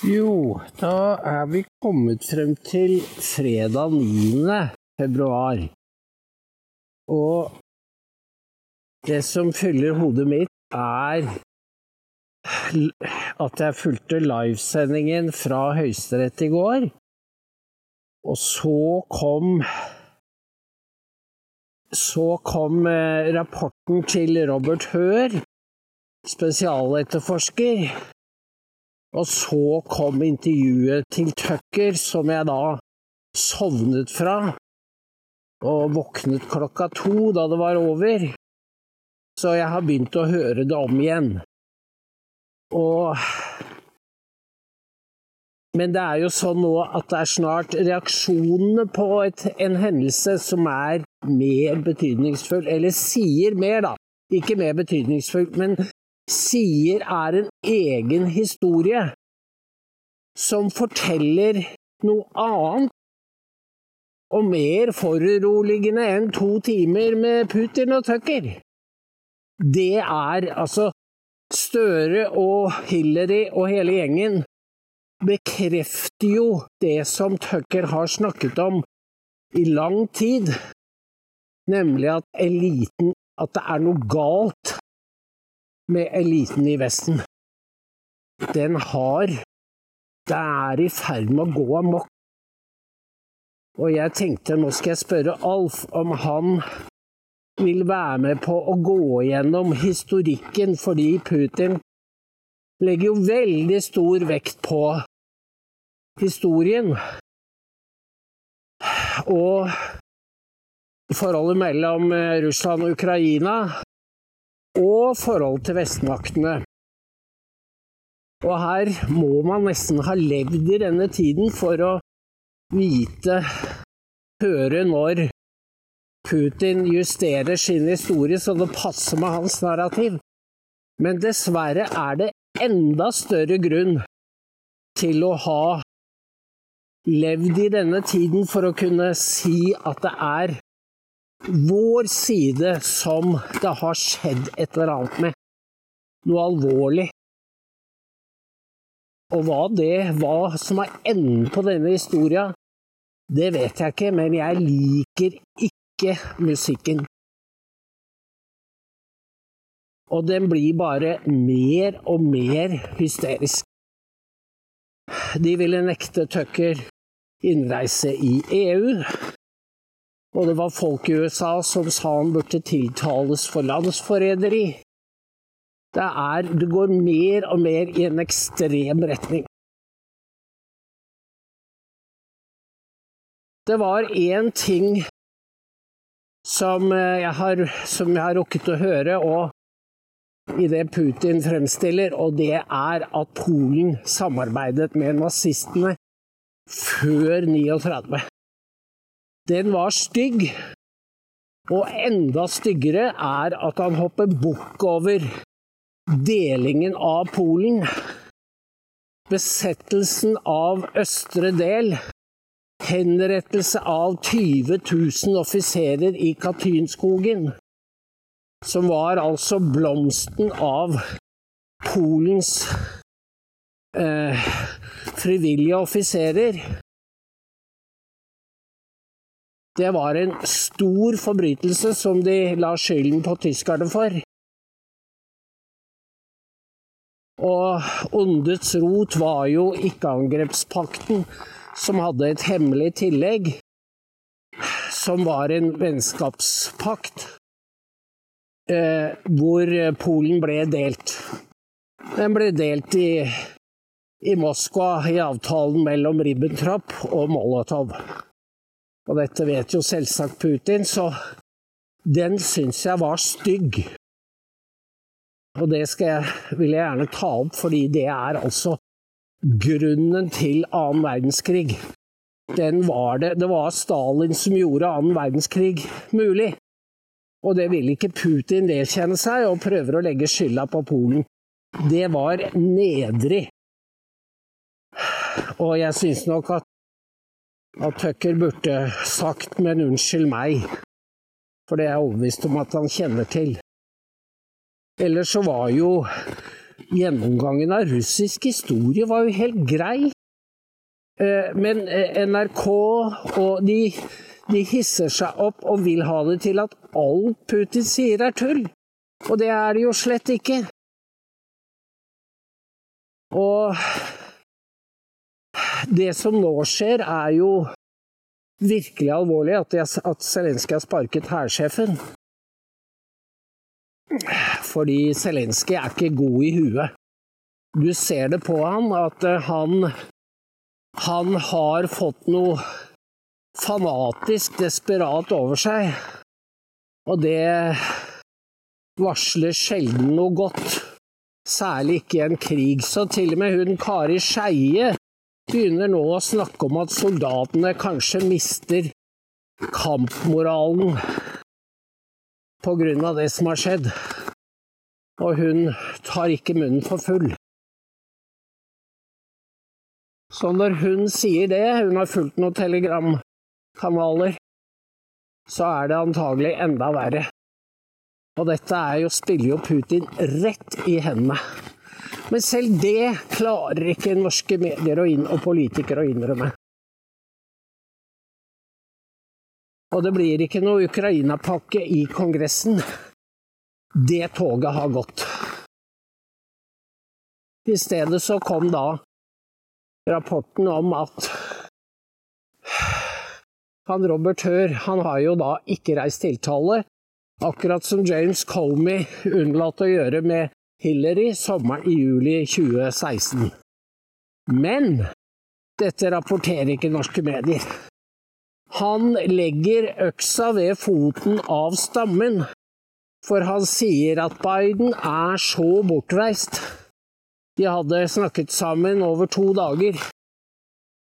Jo, da er vi kommet frem til fredag 9. februar. Og det som fyller hodet mitt, er at jeg fulgte livesendingen fra Høyesterett i går. Og så kom Så kom eh, rapporten til Robert Hør, spesialetterforsker. Og så kom intervjuet til Tucker, som jeg da sovnet fra, og våknet klokka to da det var over. Så jeg har begynt å høre det om igjen. Og Men det er jo sånn nå at det er snart reaksjonene på et, en hendelse som er mer betydningsfull, eller sier mer, da. Ikke mer betydningsfull, men sier er en egen historie som forteller noe annet og mer foruroligende enn to timer med Putin og Tucker. Det er altså Støre og Hillary og hele gjengen bekrefter jo det som Tucker har snakket om i lang tid, nemlig at eliten At det er noe galt med eliten i Vesten. Den har Det er i ferd med å gå amok. Og jeg tenkte nå skal jeg spørre Alf om han vil være med på å gå gjennom historikken, fordi Putin legger jo veldig stor vekt på historien. Og forholdet mellom Russland og Ukraina, og forholdet til vestmaktene. Og her må man nesten ha levd i denne tiden for å vite, høre når Putin justerer sin historie så det passer med hans narrativ. Men dessverre er det enda større grunn til å ha levd i denne tiden for å kunne si at det er vår side som det har skjedd et eller annet med. Noe alvorlig. Og hva det hva som er enden på denne historia, det vet jeg ikke, men jeg liker ikke musikken. Og den blir bare mer og mer hysterisk. De ville nekte Tucker innreise i EU, og det var folk i USA som sa han burde tiltales for landsforræderi. Det, er, går mer og mer i en ekstrem retning. Det var én ting som jeg, har, som jeg har rukket å høre, og i det Putin fremstiller, og det er at Polen samarbeidet med nazistene før 39. Den var stygg, og enda styggere er at han hopper bukk over delingen av Polen, besettelsen av østre del, henrettelse av 20 000 offiserer i Katynskogen, som var altså blomsten av Polens eh, frivillige offiserer. Det var en stor forbrytelse som de la skylden på tyskerne for. Og ondets rot var jo ikke-angrepspakten, som hadde et hemmelig tillegg, som var en vennskapspakt, eh, hvor Polen ble delt. Den ble delt i, i Moskva i avtalen mellom Ribbentrop og Molotov. Og dette vet jo selvsagt Putin, så den syns jeg var stygg. Og det jeg, vil jeg gjerne ta opp, fordi det er altså grunnen til annen verdenskrig. Den var det. Det var Stalin som gjorde annen verdenskrig mulig. Og det vil ikke Putin vedkjenne seg, og prøver å legge skylda på Polen. Det var nedrig. Og jeg syns nok at, at Tucker burde sagt 'men unnskyld meg', for det er jeg overbevist om at han kjenner til. Ellers så var jo gjennomgangen av russisk historie var jo helt grei. Eh, men eh, NRK og de, de hisser seg opp og vil ha det til at alt Putin sier er tull. Og det er det jo slett ikke. Og det som nå skjer, er jo virkelig alvorlig, at, at Zelenskyj har sparket hærsjefen. Fordi Zelenskyj er ikke god i huet. Du ser det på han at eh, han han har fått noe fanatisk desperat over seg, og det varsler sjelden noe godt. Særlig ikke i en krig. Så til og med hun Kari Skeie begynner nå å snakke om at soldatene kanskje mister kampmoralen av det som har skjedd. Og hun tar ikke munnen for full. Så når hun sier det, hun har fulgt noen telegramkanaler, så er det antagelig enda verre. Og dette er jo, spiller jo Putin rett i hendene. Men selv det klarer ikke norske medier og politikere å innrømme. Og det blir ikke noe Ukraina-pakke i Kongressen. Det toget har gått. I stedet så kom da rapporten om at han Robert Hør han har jo da ikke reist tiltale, akkurat som James Comey unnlatt å gjøre med Hillary sommeren i juli 2016. Men dette rapporterer ikke norske medier. Han legger øksa ved foten av stammen, for han sier at Biden er så bortreist de hadde snakket sammen over to dager.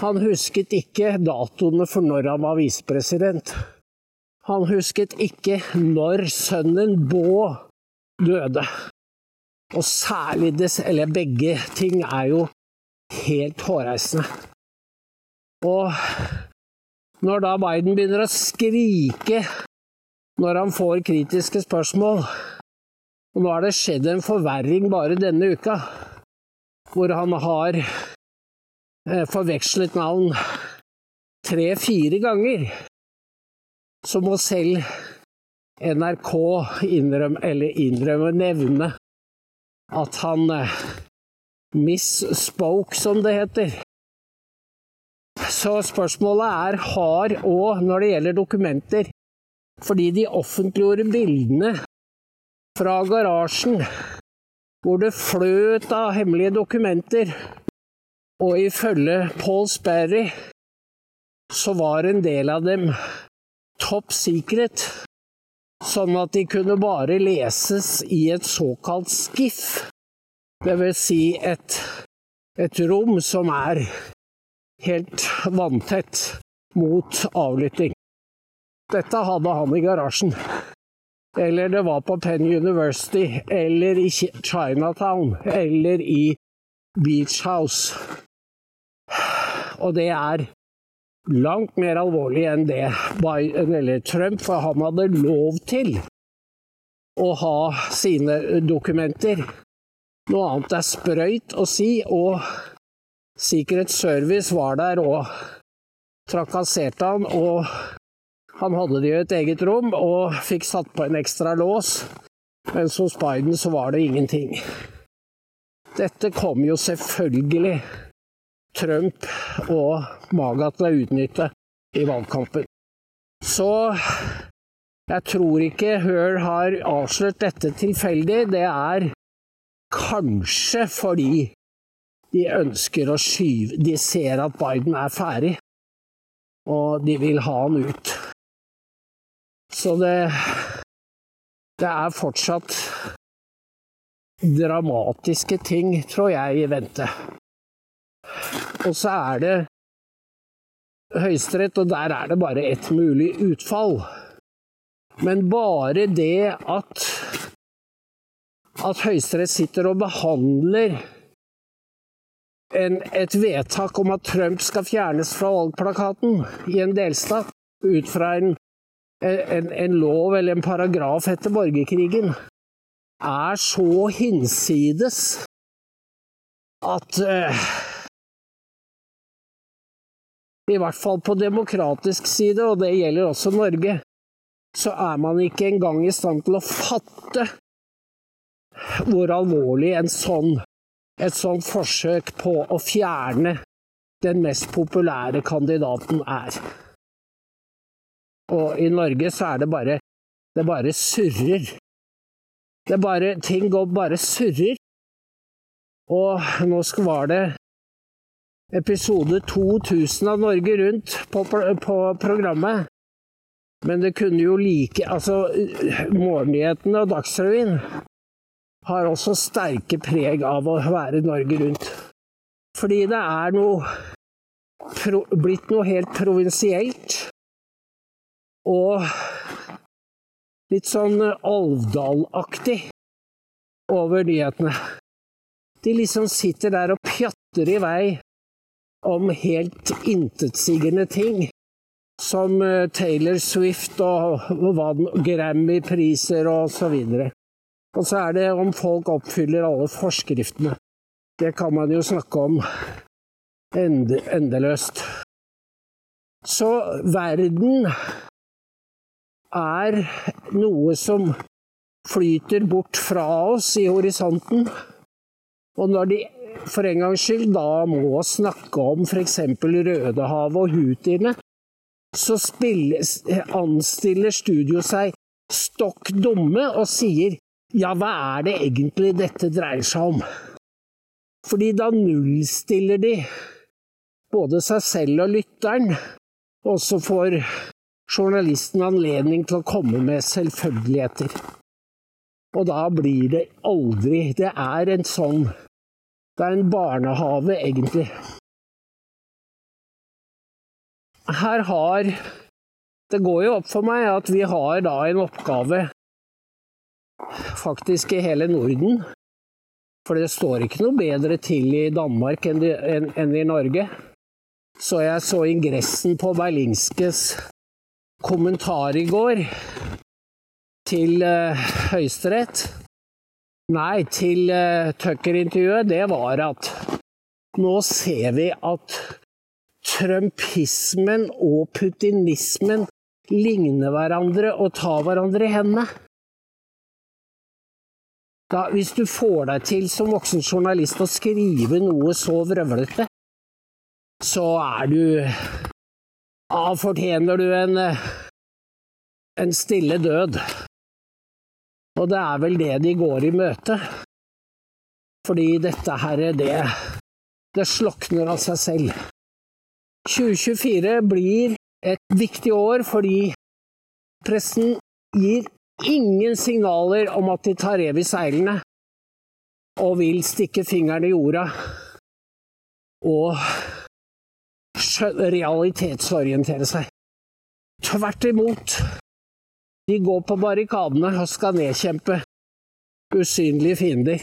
Han husket ikke datoene for når han var visepresident. Han husket ikke når sønnen Bå døde. Og særlig eller begge ting, er jo helt hårreisende. Og når da Biden begynner å skrike når han får kritiske spørsmål, og nå har det skjedd en forverring bare denne uka hvor han har eh, forvekslet navn tre-fire ganger, så må selv NRK innrømme, eller innrømme, nevne at han eh, misspoke, som det heter. Så spørsmålet er har òg når det gjelder dokumenter, fordi de offentliggjorde bildene fra garasjen hvor det fløt av hemmelige dokumenter, og ifølge Paul Sperry så var en del av dem top secret, sånn at de kunne bare leses i et såkalt skiff, det vil si et, et rom som er helt vanntett mot avlytting. Dette hadde han i garasjen eller det var på Penn University, eller i Chinatown, eller i Beach House. Og det er langt mer alvorlig enn det Biden eller Trump, for han hadde lov til å ha sine dokumenter. Noe annet er sprøyt å si, og Secret Service var der og trakasserte han og han hadde det i et eget rom og fikk satt på en ekstra lås, mens hos Biden så var det ingenting. Dette kom jo selvfølgelig Trump og Maga til å utnytte i valgkampen. Så jeg tror ikke Hør har avslørt dette tilfeldig. Det er kanskje fordi de ønsker å skyve De ser at Biden er ferdig, og de vil ha han ut. Så det Det er fortsatt dramatiske ting, tror jeg, i vente. Og så er det Høyesterett, og der er det bare ett mulig utfall. Men bare det at at Høyesterett sitter og behandler en, et vedtak om at Trump skal fjernes fra valgplakaten i en delstat, ut fra en en, en lov eller en paragraf etter borgerkrigen er så hinsides at uh, I hvert fall på demokratisk side, og det gjelder også Norge, så er man ikke engang i stand til å fatte hvor alvorlig sånn, et sånt forsøk på å fjerne den mest populære kandidaten er. Og i Norge så er det bare Det bare surrer. Det bare Ting går bare surrer. Og nå var det episode 2000 av Norge Rundt på, på programmet. Men det kunne jo like Altså, morgennyhetene og Dagsrevyen har også sterke preg av å være Norge Rundt. Fordi det er noe pro, blitt noe helt provinsielt. Og litt sånn Alvdal-aktig over nyhetene. De liksom sitter der og pjatter i vei om helt intetsigende ting. Som eh, Taylor Swift og, og Grammy-priser og så videre. Og så er det om folk oppfyller alle forskriftene. Det kan man jo snakke om endeløst. Så verden er noe som flyter bort fra oss i horisonten. Og når de for en gangs skyld da må snakke om f.eks. Rødehavet og hutiene, så spilles, anstiller studio seg stokk dumme og sier ja, hva er det egentlig dette dreier seg om? Fordi da nullstiller de både seg selv og lytteren, og så får journalisten anledning til å komme med selvfølgeligheter. Og da blir det aldri Det er en sånn Det er en barnehave, egentlig. Her har Det går jo opp for meg at vi har da en oppgave faktisk i hele Norden. For det står ikke noe bedre til i Danmark enn, i Norge. Så jeg så ingressen på Berlingskes kommentar i går til uh, Høyesterett. Nei, til uh, Tucker-intervjuet. Det var at nå ser vi at trumpismen og putinismen ligner hverandre og tar hverandre i hendene. Da, hvis du får deg til som voksen journalist å skrive noe så vrøvlete, så er du Da fortjener du en, en stille død. Og det er vel det de går i møte. Fordi dette her, det, det slokner av seg selv. 2024 blir et viktig år fordi pressen gir ingen signaler om at de tar rev i seilene og vil stikke fingeren i jorda og realitetsorientere seg. Tvert imot. De går på barrikadene og skal nedkjempe usynlige fiender.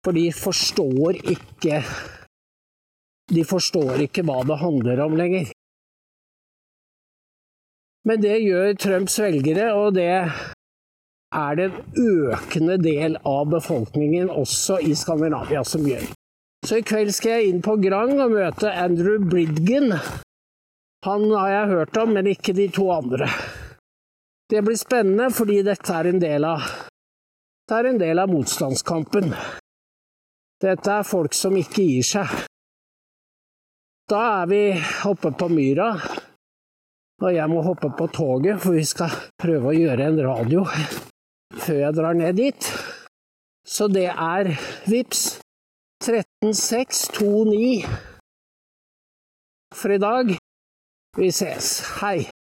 For de forstår ikke De forstår ikke hva det handler om lenger. Men det gjør Trumps velgere, og det er det en økende del av befolkningen også i Skandinavia som gjør. Så i kveld skal jeg inn på Grang og møte Andrew Bridgen. Han har jeg hørt om, men ikke de to andre. Det blir spennende, fordi dette er en del av, er en del av motstandskampen. Dette er folk som ikke gir seg. Da er vi oppe på myra, og jeg må hoppe på toget, for vi skal prøve å gjøre en radio før jeg drar ned dit. Så det er VIPS 13629 for i dag. Vi ses. Hei.